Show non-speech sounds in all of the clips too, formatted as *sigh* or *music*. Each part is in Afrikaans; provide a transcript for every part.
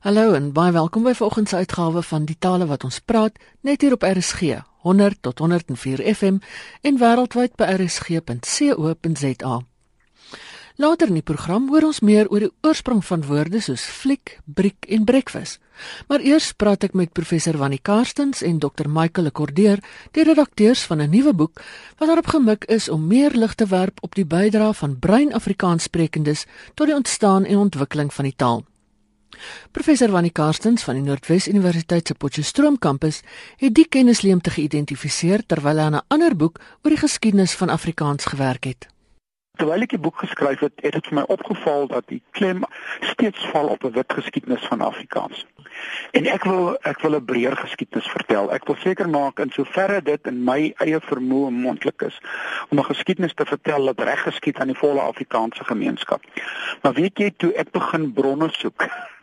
Hallo en baie welkom by vanoggend se uitgawe van Die Tale wat ons praat, net hier op RSG 100 tot 104 FM en wêreldwyd by rsg.co.za. Later in die program hoor ons meer oor die oorsprong van woorde soos fliek, briek en breakfast. Maar eers praat ek met professor Wannie Karstens en dokter Michael Lekordeer, die redakteurs van 'n nuwe boek wat daarop gemik is om meer lig te werp op die bydrae van bruin Afrikaanssprekendes tot die ontstaan en ontwikkeling van die taal. Professor Wannie Karstens van die Noordwes Universiteit se Potchefstroom kampus het die kennisleemte geïdentifiseer terwyl hy aan 'n ander boek oor die geskiedenis van Afrikaans gewerk het. Terwyl ek die boek geskryf het, het dit vir my opgeval dat die klem steeds val op 'n wit geskiedenis van Afrikaans. En ek wil ek wil 'n breër geskiedenis vertel. Ek wil seker maak in soverre dit in my eie vermoë moontlik is om 'n geskiedenis te vertel wat reg geskied aan die volle Afrikaanse gemeenskap. Maar weet jy toe ek begin bronne soek *laughs*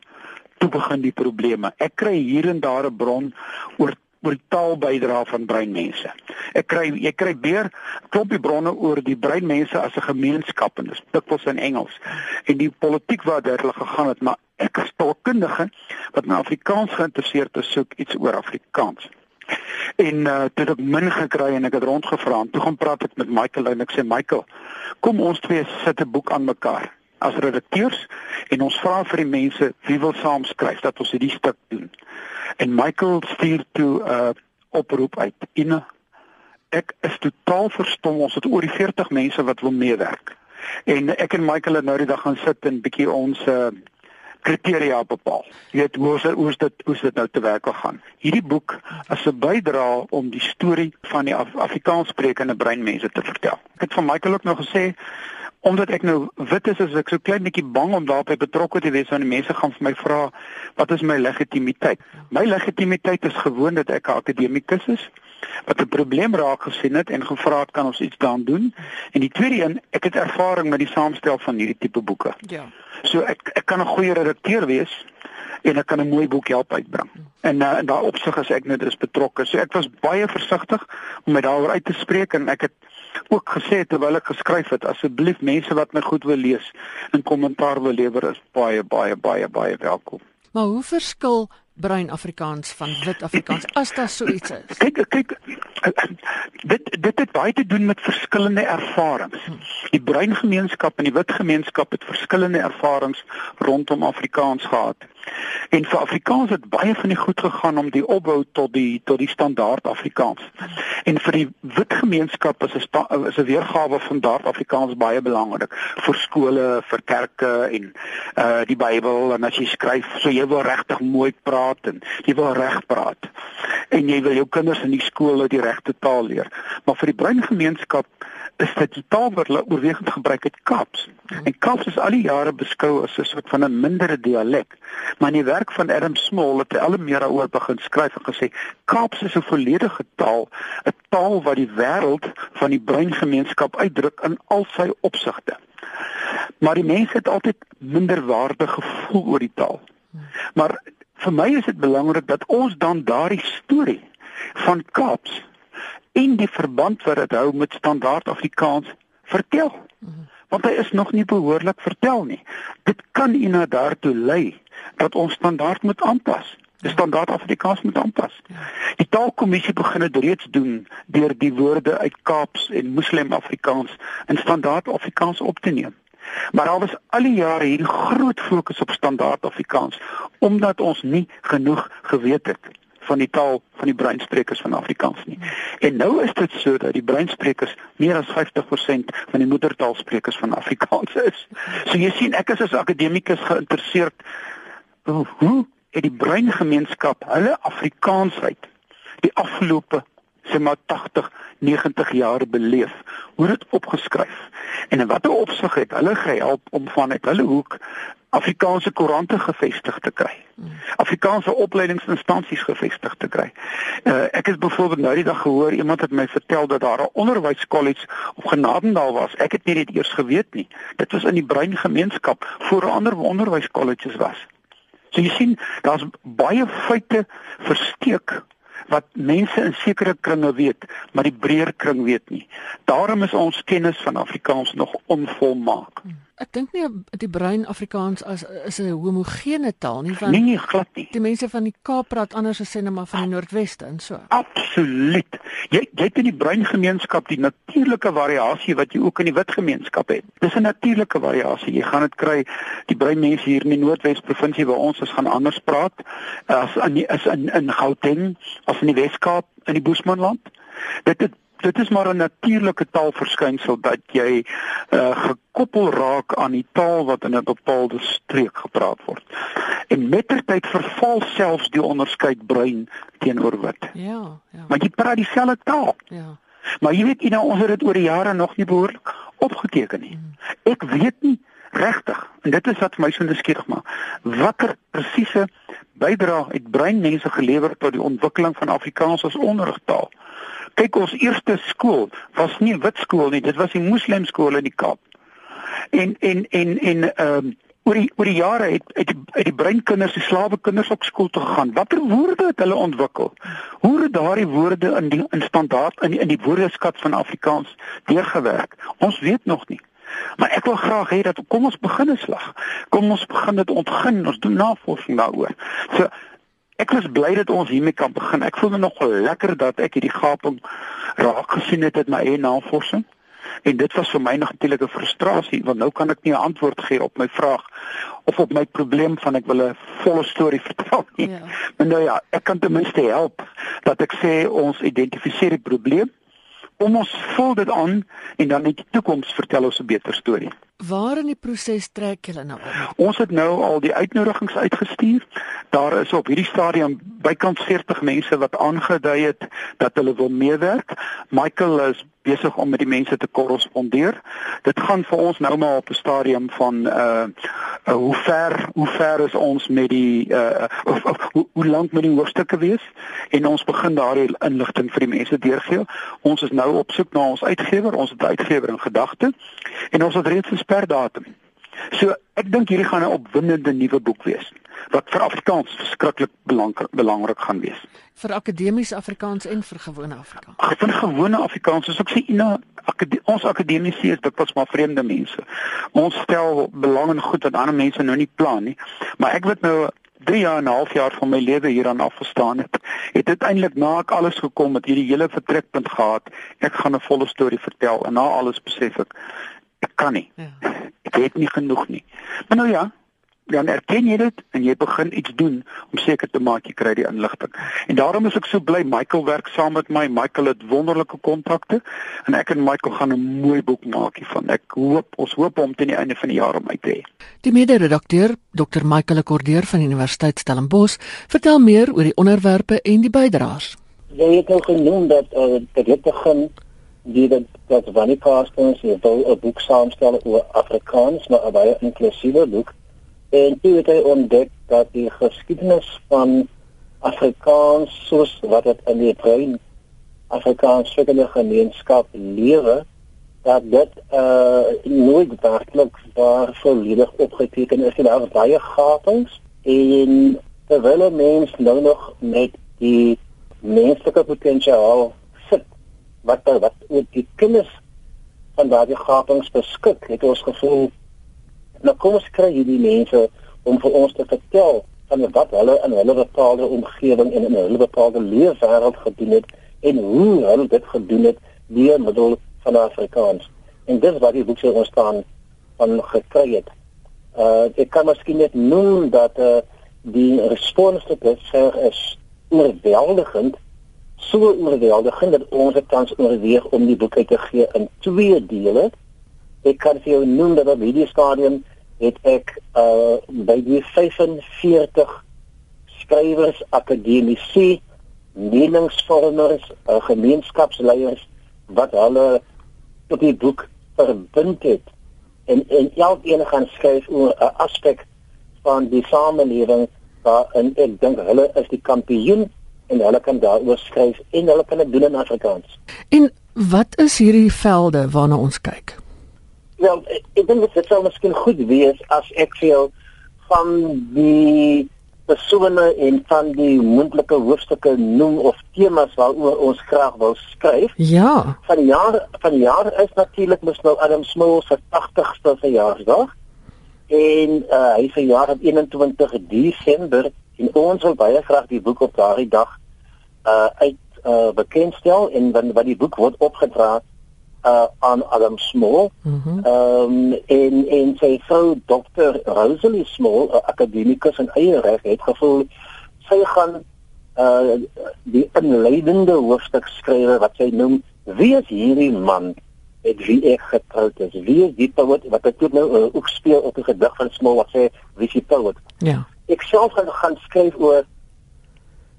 toe begin die probleme. Ek kry hier en daar 'n bron oor oor die taalbydra van breinmense. Ek kry ek kry weer klompie bronne oor die breinmense as 'n gemeenskap en dis dikwels in Engels. En die politiek wat daar hulle gegaan het, maar ek as taalkundige wat na Afrikaans geïnteresseerd is, soek iets oor Afrikaans. En uh toe het ek min gekry en ek het rondgevra en toe gaan praat ek met Michael en ek sê Michael, kom ons twee sit 'n boek aan mekaar as redakteurs en ons vra vir die mense wie wil saamskryf dat ons hierdie stuk doen. En Michael stuur toe 'n uh, oproep uit. Ina ek is totaal verstom. Ons het oor die 40 mense wat wil meewerk. En ek en Michael het nou die dag gaan sit en bietjie ons uh, kriteria bepaal. Jy weet hoe ons hoe dit hoe dit nou te werk gaan. Hierdie boek as 'n bydrae om die storie van die Af Afrikaanssprekende breinmense te vertel. Ek het van Michael ook nog gesê omdat ek nou wit is, is ek so klein bietjie bang om daarbey betrokke te wees want die mense gaan vir my vra wat is my legitimiteit? My legitimiteit is gewoon dat ek 'n akademikus is wat 'n probleem raak gesien het en gevra het kan ons iets daaraan doen. En die tweede een, ek het ervaring met die saamstel van hierdie tipe boeke. Ja. So ek ek kan 'n goeie redakteur wees en ek kan 'n mooi boek help uitbring. En uh, in daai opsig as ek net is betrokke. So ek was baie versigtig om my daaroor uit te spreek en ek het ook gesê terwyl ek geskryf het asseblief mense wat my goed wil lees en kommentaar wil lewer is baie baie baie baie welkom. Maar hoe verskil bruin Afrikaans van wit Afrikaans as daar so iets is? Kyk kyk dit dit het baie te doen met verskillende ervarings. Die bruin gemeenskap en die wit gemeenskap het verskillende ervarings rondom Afrikaans gehad. En vir Afrikaans het baie van die goed gegaan om die opbou tot die tot die standaard Afrikaans. En vir die wit gemeenskap is 'n is 'n weergawe van daardie Afrikaans baie belangrik vir skole, vir kerke en uh die Bybel en as jy skryf, so jy wil regtig mooi praat en jy wil reg praat. En jy wil jou kinders in die skool die regte taal leer. Maar vir die bruin gemeenskap is dit die taal wat hulle oorwegend gebruik het Kaaps. En Kaaps is al die jare beskou as 'n soort van 'n mindere dialek. Maar in die werk van Adam Small het hy al meer daaroor begin skryf en gesê Kaaps is 'n volledige taal, 'n taal wat die wêreld van die bruin gemeenskap uitdruk in al sy opsigte. Maar die mense het altyd minderwaardig gevoel oor die taal. Maar vir my is dit belangrik dat ons dan daardie storie van Kaaps en die verband wat dit hou met standaard Afrikaans vertel. Want hy is nog nie behoorlik vertel nie. Dit kan ina daartoe lei dat ons standaard moet aanpas. Die standaard Afrikaans moet aanpas. Die taalkommissie begin dit reeds doen deur die woorde uit Kaaps en Moslem Afrikaans in standaard Afrikaans op te neem. Maar daar was al die jare hierdie groot fokus op standaard Afrikaans omdat ons nie genoeg geweet het van die taal van die breinsprekers van Afrikaans nie. En nou is dit so dat die breinsprekers meer as 50% van die moedertaalsprekers van Afrikaans is. So jy sien ek is as akademikus geïnteresseerd hoe het die breingemeenskap hulle Afrikaansheid die afgelope sê maar 80 90 jaar beleef hoe dit opgeskryf en in watter opsig het hulle gehelp om van uit hulle hoek Afrikaanse koerante gevestig te kry. Afrikaanse opleidingsinstansies gevestig te kry. Uh, ek het byvoorbeeld nou die dag gehoor iemand het my vertel dat daar 'n onderwyskollege op Genadendaal was. Ek het nie dit eers geweet nie. Dit was in die brein gemeenskap voor ander onderwyskolleges was. So jy sien, daar's baie feite versteek wat mense in sekere kringe weet, maar die breër kring weet nie. Daarom is ons kennis van Afrikaans nog onvolmaak. Ek dink nie die bruin Afrikaans as is 'n homogene taal nie van Nee, nee, glad nie. Die mense van die Kaap praat anders as sê net maar van die Noordweste en so. Absoluut. Jy jy het in die bruin gemeenskap die natuurlike variasie wat jy ook in die wit gemeenskap het. Dis 'n natuurlike variasie. Jy gaan dit kry die bruin mense hier in die Noordwes provinsie waar ons is gaan anders praat as in is in in Gauteng as in die Wes-Kaap in die Boesmanland. Dit het dit is maar 'n natuurlike taalverskynsel dat jy uh, gekoppel raak aan die taal wat in 'n bepaalde streek gepraat word. En mettertyd verval selfs die onderskeid bruin teenoor wit. Ja, ja. Maar jy praat dieselfde taal. Ja. Maar jy weet jy nou ons het dit oor die jare nog nie behoorlik opgeteken nie. Mm. Ek weet nie regtig en dit is wat vir my so nuuskierig maak. Watter presiese bydrae het breinmense gelewer tot die ontwikkeling van Afrikaans as onderrigtaal? Kyk ons eerste skool was nie 'n wit skool nie, dit was die moslim skool in die Kaap. En en en en ehm um, oor die oor die jare het die, het die breinkinders, die slawe kinders op skool toe gegaan. Watter woorde het hulle ontwikkel? Hoe het daardie woorde in die in standaard in die, in die woordeskat van Afrikaans deurgewerk? Ons weet nog nie. Maar ek wil graag hê dat kom ons begin 'n slag. Kom ons begin dit ontgin. Ons doen navorsing daaroor. So Ek was bly dat ons hiermee kan begin. Ek voel my nog lekker dat ek hierdie gaping raak gesien het met my eie navorsing. En dit was vir my natuurlik 'n frustrasie want nou kan ek nie 'n antwoord gee op my vraag of op my probleem van ek wil 'n volle storie *laughs* vertel nie. Ja. Maar nou ja, ek kan ten minste help dat ek sê ons identifiseer die probleem om ons vul dit aan en dan in die toekoms vertel ons 'n beter storie. Waar in die proses trek julle nou op? Ons het nou al die uitnodigings uitgestuur. Daar is op hierdie stadium bykans 40 mense wat aangedui het dat hulle wil meewerk. Michael is besig om met die mense te korrespondeer. Dit gaan vir ons nou maar op 'n stadium van uh, uh hoe ver hoe ver is ons met die uh of, of hoe, hoe lank moet die hoofstukke wees en ons begin daardie inligting vir die mense deurgee. Ons is nou op soek na ons uitgewer, ons het uitgewer in gedagte en ons het reeds per datum. So ek dink hierdie gaan 'n opwindende nuwe boek wees wat vir Afrikaans verskriklik belangrik belangrik gaan wees. Vir akademiese Afrikaans en vir gewone Afrikaans. Ag vir gewone Afrikaans, soos ek sê, ina akade ons akademici is pas maar vreemde mense. Ons stel belang in goed wat ander mense nou nie plan nie. Maar ek weet nou 3 jaar en 'n half jaar van my lewe hieraan afgestaan het, het uiteindelik na ek alles gekom het, hierdie hele vertrekpunt gehad. Ek gaan 'n volle storie vertel en na alles besef ek Ek kan nie. Ja. Ek het nie genoeg nie. Maar nou ja, dan erken jy dit en jy begin iets doen om seker te maak jy kry die inligting. En daarom is ek so bly Michael werk saam met my. Michael het wonderlike kontakte en ek en Michael gaan 'n mooi boek maak hiervan. Ek hoop ons hoop om teen die einde van die jaar om uit te hê. Die mede-redakteur, Dr. Michael Cordier van Universiteit Stellenbosch, vertel meer oor die onderwerpe en die bydraers. Jy het al genoem dat uh, dit begin die dat dat wanneer Carstens hier wil 'n boek saamstel oor Afrikaans, maar 'n baie inklusiewe boek. En toe het hy ontdek dat die geskiedenis van Afrikaans soos wat dit in die brein Afrikaans sprekende gemeenskap lewe dat dit uh nooit werklik waar volledig opgeteken is daar is baie gapings en terwyl mense nou nog met die menslike potensiaal wat wat oor die kinders van daardie gapings beskik, het ons gevoel nou kom ons kry hierdie mense om vir ons te vertel van wat hulle in hulle bepaalde omgewing en in hulle bepaalde leefwêreld gedoen het en hoe hulle dit gedoen het deur middel van Afrikaans. En dis wat die boek se ontstaan van gekry het. Uh ek kan miskien net noem dat uh die respons tot dit is oorweldigend so oorweldigend dat ons het tans oorweeg om die boek uit te gee in twee dele. Ek kan vir jou noem dat op hierdie stadium het ek uh by die 45 skrywers, akademici, meningsvormers, uh, gemeenskapsleiers wat hulle tot die boek verbind het en en elkeen gaan skryf oor 'n aspek van die samelewing waarin ek dink hulle is die kampioen en hulle kan daaroor skryf en hulle kan dit doen in Afrikaans. En wat is hierdie velde waarna ons kyk? Wel, ek dink dit sou miskien goed wees as ek vir jou van die persone en van die moontlike hoofstukke noem of temas waaroor ons graag wil skryf. Ja. Van jaar van jaar is natuurlik mos nou Adam Small se 80ste verjaarsdag. En uh, hy verjaar op 21 Desember en ons wil baie graag die boek op daardie dag uh uit uh bekendstel en dan wat die boek word opgedra uh aan Adam Small. Mhm. Mm um en en sy vrou Dr. Rosalie Small, 'n akademikus in eie reg, het gevoel sy gaan uh die inleidende hoofstuk skryf wat sy noem Wie is hierdie man met wie ek getroud is? Wie is die poet wat ek toe nou uh, ook speel op 'n gedig van Small wat sê wie is die poet? Ja. Ek self gaan gaan skryf oor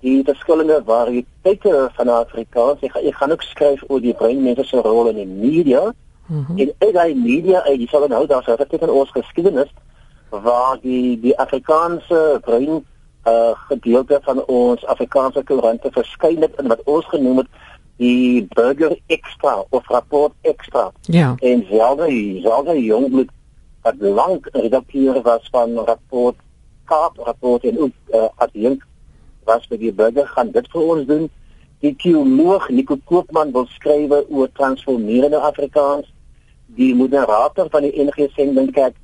die verskillende variëteite van Afrikaans. Ek, ek gaan ook skryf oor die breinmense se rol in die media. Mm -hmm. En uit die media, uit die sal nou daar sê dat dit in ons geskiedenis waar die die Afrikaanse brein uh gedeelte van ons Afrikaanse koerante verskyn het in wat ons genoem het die burger extra of rapport extra. Ja. En selfde selfde jongbloed wat lank redakteur was van rapport Kaap rapport en ook uh, adjunk was by die burger gaan dit vir ons doen. Die teoloog Nico Koopman wil skrywe oor transformerende Afrikaans. Die moderator van die NG sending kerk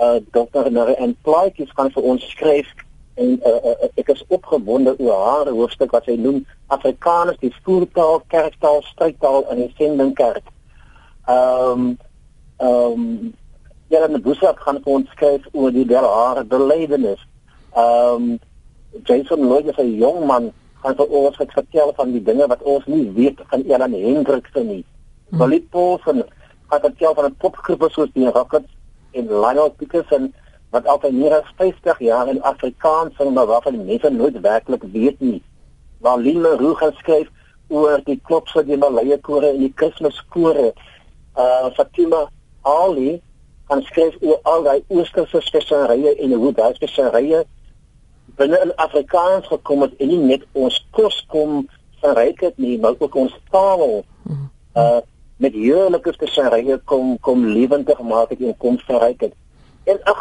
uh Dr. Nare en Plaatjies gaan vir ons skryf en uh, uh, ek is opgewonde oor haar hoofstuk wat sy noem Afrikaans die voertaal, kerktaal, strydtaal in die sending kerk. Ehm um, ehm um, ja, dan die boodskap gaan vir ons skryf oor die bel haar belewenis. Ehm um, Jason Lloyd is 'n jong man gaan vir ons vertel van die dinge wat ons nie weet van Elan Hendrikse nie. Willie hmm. Paulson gaan vertel van 'n popgroep soos die Rockets en Lionel Peterson wat al meer as 50 jaar in Afrikaans sing maar waarvan mense nooit werklik weet nie. Waar Lille Roux geskryf oor die klopse die Malaye kore en die Kersmiskore. Uh Fatima Ali gaan skryf oor al die oosterse speserye en hoe daai speserye binne in Afrikaans gekom het en nie net ons kos kom verryk het nie, maar ook ons taal. Uh met heerlike speserye kom kom lewendig maak het en kom verryk het. En ag,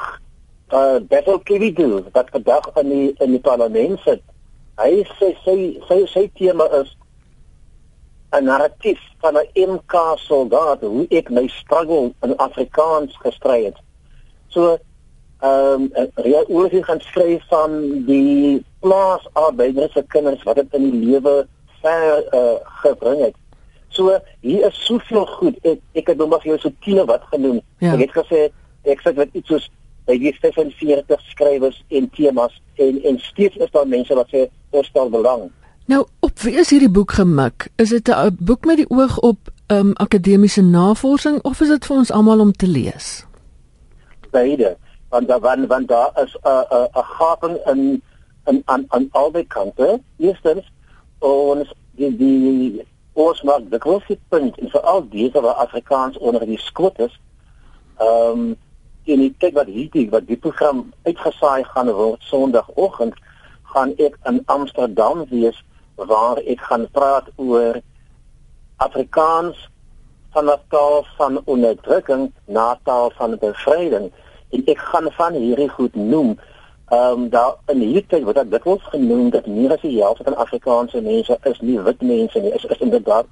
uh Bethel Kiwidu wat vandag in die in die parlement sit. Hy sê sy sy sy tema is 'n narratief van 'n MK soldaat hoe ek my struggle in Afrikaans gestry het. So ehm um, Ria Oorgie gaan skryf van die plaasarbeiders se kinders wat dit in die lewe ver uh, gebring het. So hier is soveel goed. Ek ek het nog vir jou so tiene wat genoem. Ja. Ek het gesê ek sê dit iets soos by die 45 skrywers en temas en en steeds is daar mense wat sê ons stel belang. Nou, op wie is hierdie boek gemik? Is dit 'n boek met die oog op ehm um, akademiese navorsing of is dit vir ons almal om te lees? Beide want daar want, want daar is 'n 'n 'n gaping in in aan aan albei kante. Eerstens ons die die ons maak die grootste punt en veral deze waar Afrikaans onder die skot is. Ehm um, en die tyd wat hierdie wat die program uitgesaai gaan word Sondagoggend gaan ek in Amsterdam wees waar ek gaan praat oor Afrikaans van 'n taal van onderdrukking na taal van bevryding en ek gaan van hierdie goed noem. Ehm um, daar in hierdie tyd word dit dikwels genoem dat meer as die helfte van Afrikaanse mense is nie wit mense nie. Is is inderdaad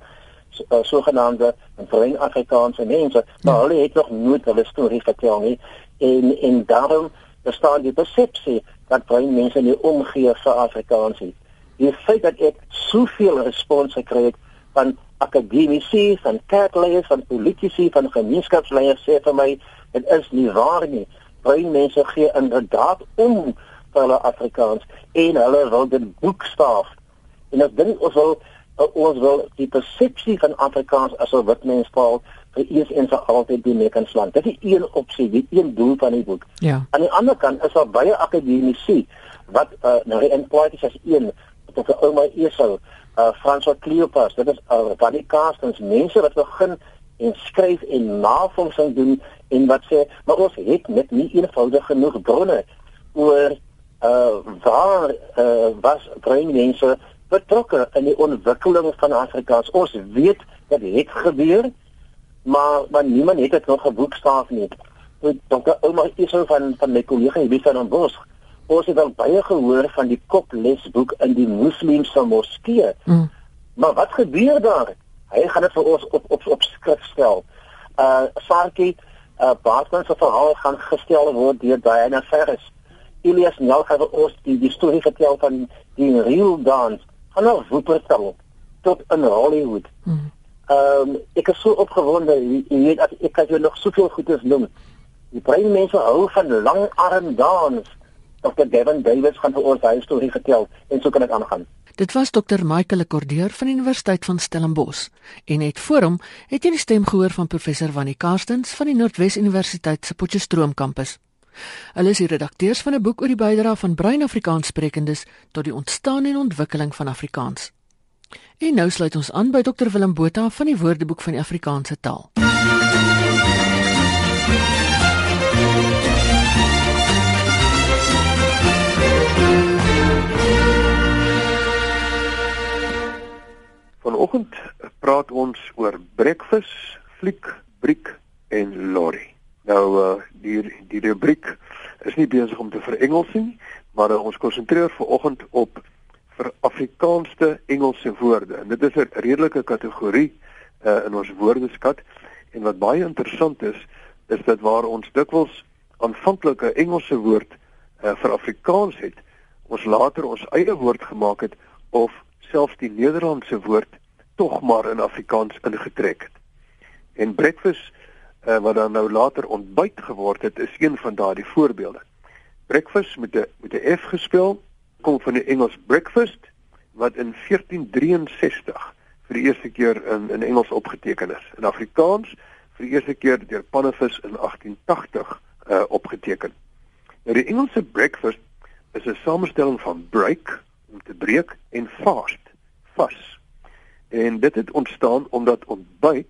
uh, sogenaamde vreemd Afrikaanse mense, maar ja. hulle het nog nooit hulle storie vertel nie. En en daarom bestaan die persepsie dat vreemd mense nie omgee vir Afrikaans nie. Die feit dat ek soveel respons gekry het van akademici, van kerkleiers, van politici, van gemeenskapsleiers sê vir my Dit is nie waar nie. Baie mense gee inderdaad om vir hulle Afrikaans en hulle wil dit boekstaaf. En ek dink ons wil ons wil die persepsie van Afrikaans as 'n wit mens taal vir eers en vir altyd die nek inslaan. Dit is een opsie, die een doel van die boek. Ja. Aan die ander kant is daar baie akademici wat uh, nou employees as een tot 'n ouma Esau, uh, François Cleopas, dit is uh, van die Castings, mense wat begin en skryf en navorsing doen en wat sê maar ons het net nie eenvoudig genoeg bronne oor uh waar uh was brein mense betrokke in die ontwikkeling van Afrikaans. Ons weet dat dit het gebeur, maar maar niemand het dit nog geboekstaaf nie. Dit dink ek ouma is van van my kollega hier by van Bos Ons het al baie gehoor van die koplesboek in die moslimse moskee. Mm. Maar wat gebeur daar? Hy gaan dit vir ons op op op skrif stel. Uh Sarkie uh Bartman se verhaal gaan gestel word deur Diana Ferris. Elias Nel gaan ons die die storie vertel van die real dance van 'n Wuppertal tot in Hollywood. Hmm. Ehm um, ek is so opgewonde, jy, weet as ek kan jou nog soveel goedes noem. Die brein mense hou van lang arm dans. Dr. Devin Davis gaan vir ons daai storie vertel en so kan dit aangaan. Dit was Dr. Michael Cordeur van die Universiteit van Stellenbosch en net voor hom het jy die stem gehoor van professor Wannie Karstens van die Noordwes Universiteit se Potchefstroom kampus. Hulle is die redakteurs van 'n boek oor die bydrae van bruin Afrikaans sprekendes tot die ontstaan en ontwikkeling van Afrikaans. En nou sluit ons aan by Dr Willem Botha van die Woordeboek van die Afrikaanse taal. Vanoggend praat ons oor breakfast, fliek, briek en lorry. Nou uh die die rubriek is nie besig om te verengels nie, maar uh, ons konsentreer vanoggend op vir Afrikaanse Engelse woorde. En dit is 'n redelike kategorie uh, in ons woordeskat en wat baie interessant is, is dat waar ons dikwels aanvanklike Engelse woord uh, vir Afrikaans het, ons later ons eie woord gemaak het of selfs die Nederlandse woord tog maar in Afrikaans ingetrek het. En breakfast uh, wat dan nou later ontbyt geword het, is een van daardie voorbeelde. Breakfast met 'n met 'n F gespel kom van die Engels breakfast wat in 1463 vir die eerste keer in in Engels opgeteken is. In Afrikaans vir die eerste keer deur Pannevis in 1880 uh opgeteken. Nou die Engelse breakfast is 'n samestelling van break om te breek en fast, vas. En dit het ontstaan omdat ontbyt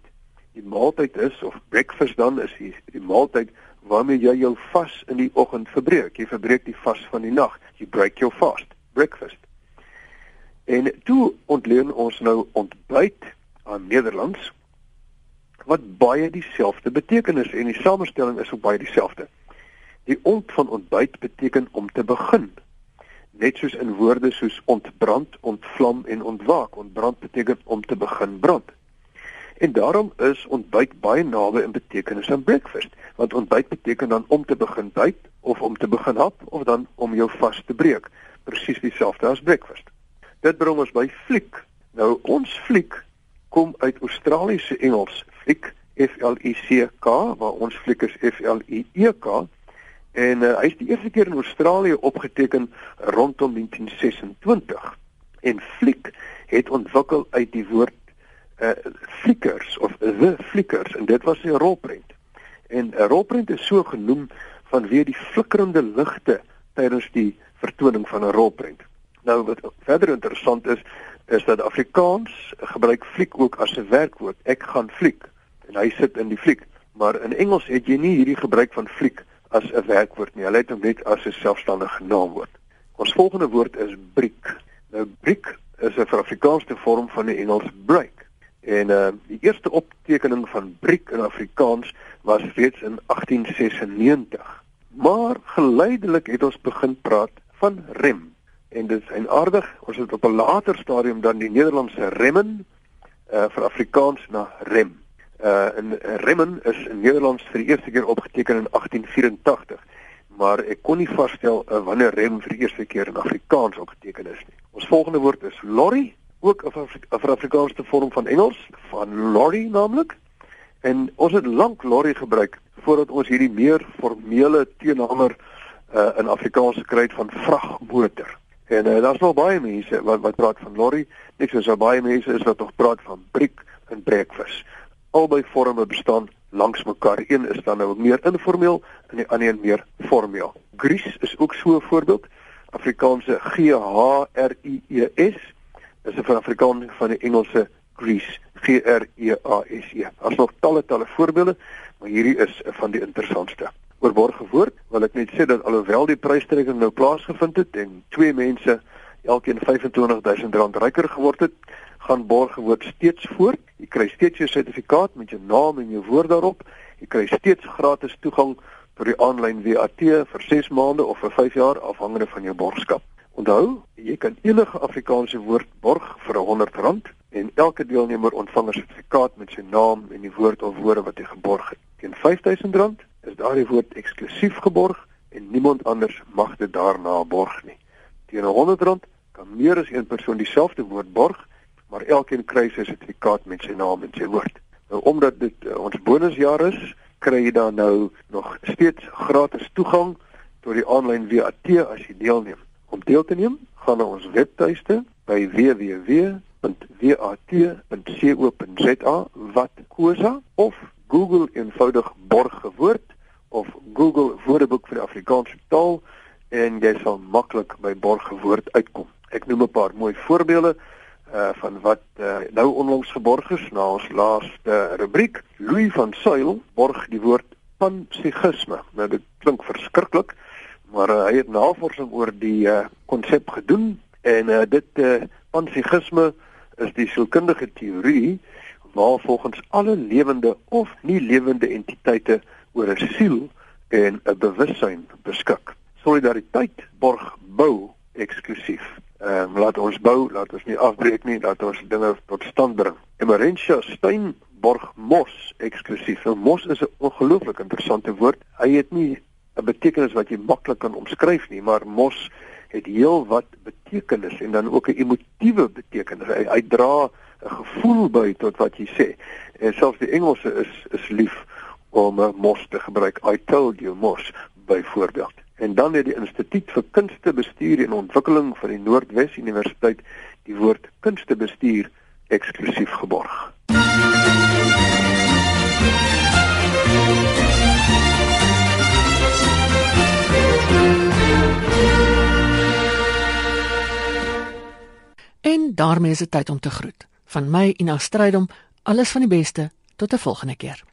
die maaltyd is of breakfast dan is die, die maaltyd waarmee jy jou vas in die oggend verbreek. Jy verbreek die vas van die nag. You break your fast. Breakfast. En toe ontleen ons nou ontbyt aan Nederlands wat baie dieselfde betekenis en die samestelling is ook baie dieselfde. Die ont van ontbyt beteken om te begin. Net soos in woorde soos ontbrand, ontvlam en ontwaak. Ontbrand beteken om te begin brand. En daarom is ontbyt baie naby in betekenis aan breakfast, want ontbyt beteken dan om te begin byt of om te begin hap of dan om jou vas te breek, presies dieselfde as breakfast. Dit bring ons by fliek. Nou ons fliek kom uit Australiese Engels, fliek F L I C K, waar ons fliek is F L I E K. En uh, hy is die eerste keer in Australië opgeteken rondom 1926. En fliek het ontwikkel uit die woord uh flickers of the flickers en dit was 'n rolprent. En 'n rolprent is so genoem vanweë die flikkerende ligte tydens die vertoning van 'n rolprent. Nou wat verder interessant is, is dat Afrikaans gebruik fliek ook as 'n werkwoord. Ek gaan fliek en hy sit in die fliek. Maar in Engels het jy nie hierdie gebruik van fliek as 'n werkwoord nie. Hulle het hom net as 'n selfstandige naamwoord. Ons volgende woord is briek. Nou briek is 'n Afrikaanse vorm van die Engels break. En uh die eerste optekening van briek in Afrikaans was reeds in 1896. Maar geleidelik het ons begin praat van rem. En dit is aardig, ons het op 'n later stadium dan die Nederlandse remmen uh vir Afrikaans na rem. Uh en remmen is in Nederlands vir die eerste keer opgeteken in 1884. Maar ek kon nie vasstel uh, wanneer rem vir die eerste keer in Afrikaans opgeteken is nie. Ons volgende woord is lorry ook 'n Afri Afrikaanse vorm van Engels van lorry naamlik. En ons het lank lorry gebruik voordat ons hierdie meer formele teenhanger uh, in Afrikaans gekry het van vragmotor. En uh, daar's nog baie mense wat wat praat van lorry, net soos baie mense is wat nog praat van briek en breakfast. Albei forme bestaan langs mekaar. Een is dan nou meer informeel en die ander een meer formeel. Grease is ook so 'n voorbeeld. Afrikaanse G H R I E S is 'n Afrikaans van die Engelse grease, G R E A S E. Daar's nog talle talle voorbeelde, maar hierdie is van die interessantste. Oor borgewoord wil ek net sê dat alhoewel die prystrekking nou plaasgevind het en twee mense elkeen R25000 ryker geword het, gaan borgewoord steeds voort. Jy kry steeds jou sertifikaat met jou naam en jou woord daarop. Jy kry steeds gratis toegang tot die aanlyn WAT vir 6 maande of vir 5 jaar afhangende van jou borgskap. Onthou, jy kan enige Afrikaanse woord borg vir R100 en elke deelnemer ontvang 'n sertifikaat met sy naam en die woord of woorde wat hy geborg het. Teen R5000 is daardie woord eksklusief geborg en niemand anders mag dit daarna borg nie. Teen R100 kan meer as een persoon dieselfde woord borg, maar elkeen kry sy sertifikaat met sy naam en sy woord. Nou omdat dit uh, ons bonusjaar is, kry jy dan nou nog steeds gratis toegang tot die aanlyn WAT as jy deelneem. Om deel te neem, gaan na ons webtuiste by www.wat.co.za wat kosa of Google eenvoudig borg gewoord of Google woordeboek vir die Afrikaanse taal en jy sal maklik by borg gewoord uitkom. Ek noem 'n paar mooi voorbeelde uh van wat uh, nou onlangs geborg is na ons laaste rubriek. Louis van Sail borg die woord panpsigisme. Nou dit klink verskriklik, maar uh, hy het navorsing oor die konsep uh, gedoen en uh, dit uh, panpsigisme is die sielkundige teorie waar volgens alle lewende of nie lewende entiteite oor 'n siel en 'n bewussyn beskik. Solidariteit borg bou eksklusief. Ehm um, laat ons bou, laat ons nie afbreek nie, laat ons dinge tot stand bring. Emerentia Stein borg mos eksklusief. Nou mos is 'n ongelooflik interessante woord. Hy het nie 'n betekenis wat jy maklik kan omskryf nie, maar mos het heel wat betekenis en dan ook 'n emotiewe betekenis. Hy, hy dra 'n gevoel by tot wat jy sê. En selfs die Engelse is is lief om 'n mos te gebruik. I told you mos byvoorbeeld. En dan het die Instituut vir Kunstebestuur en Ontwikkeling van die Noordwes Universiteit die woord kunstebestuur eksklusief geborg. En daarmee is dit tyd om te groet. Van my Ina Strydom, alles van die beste tot 'n volgende keer.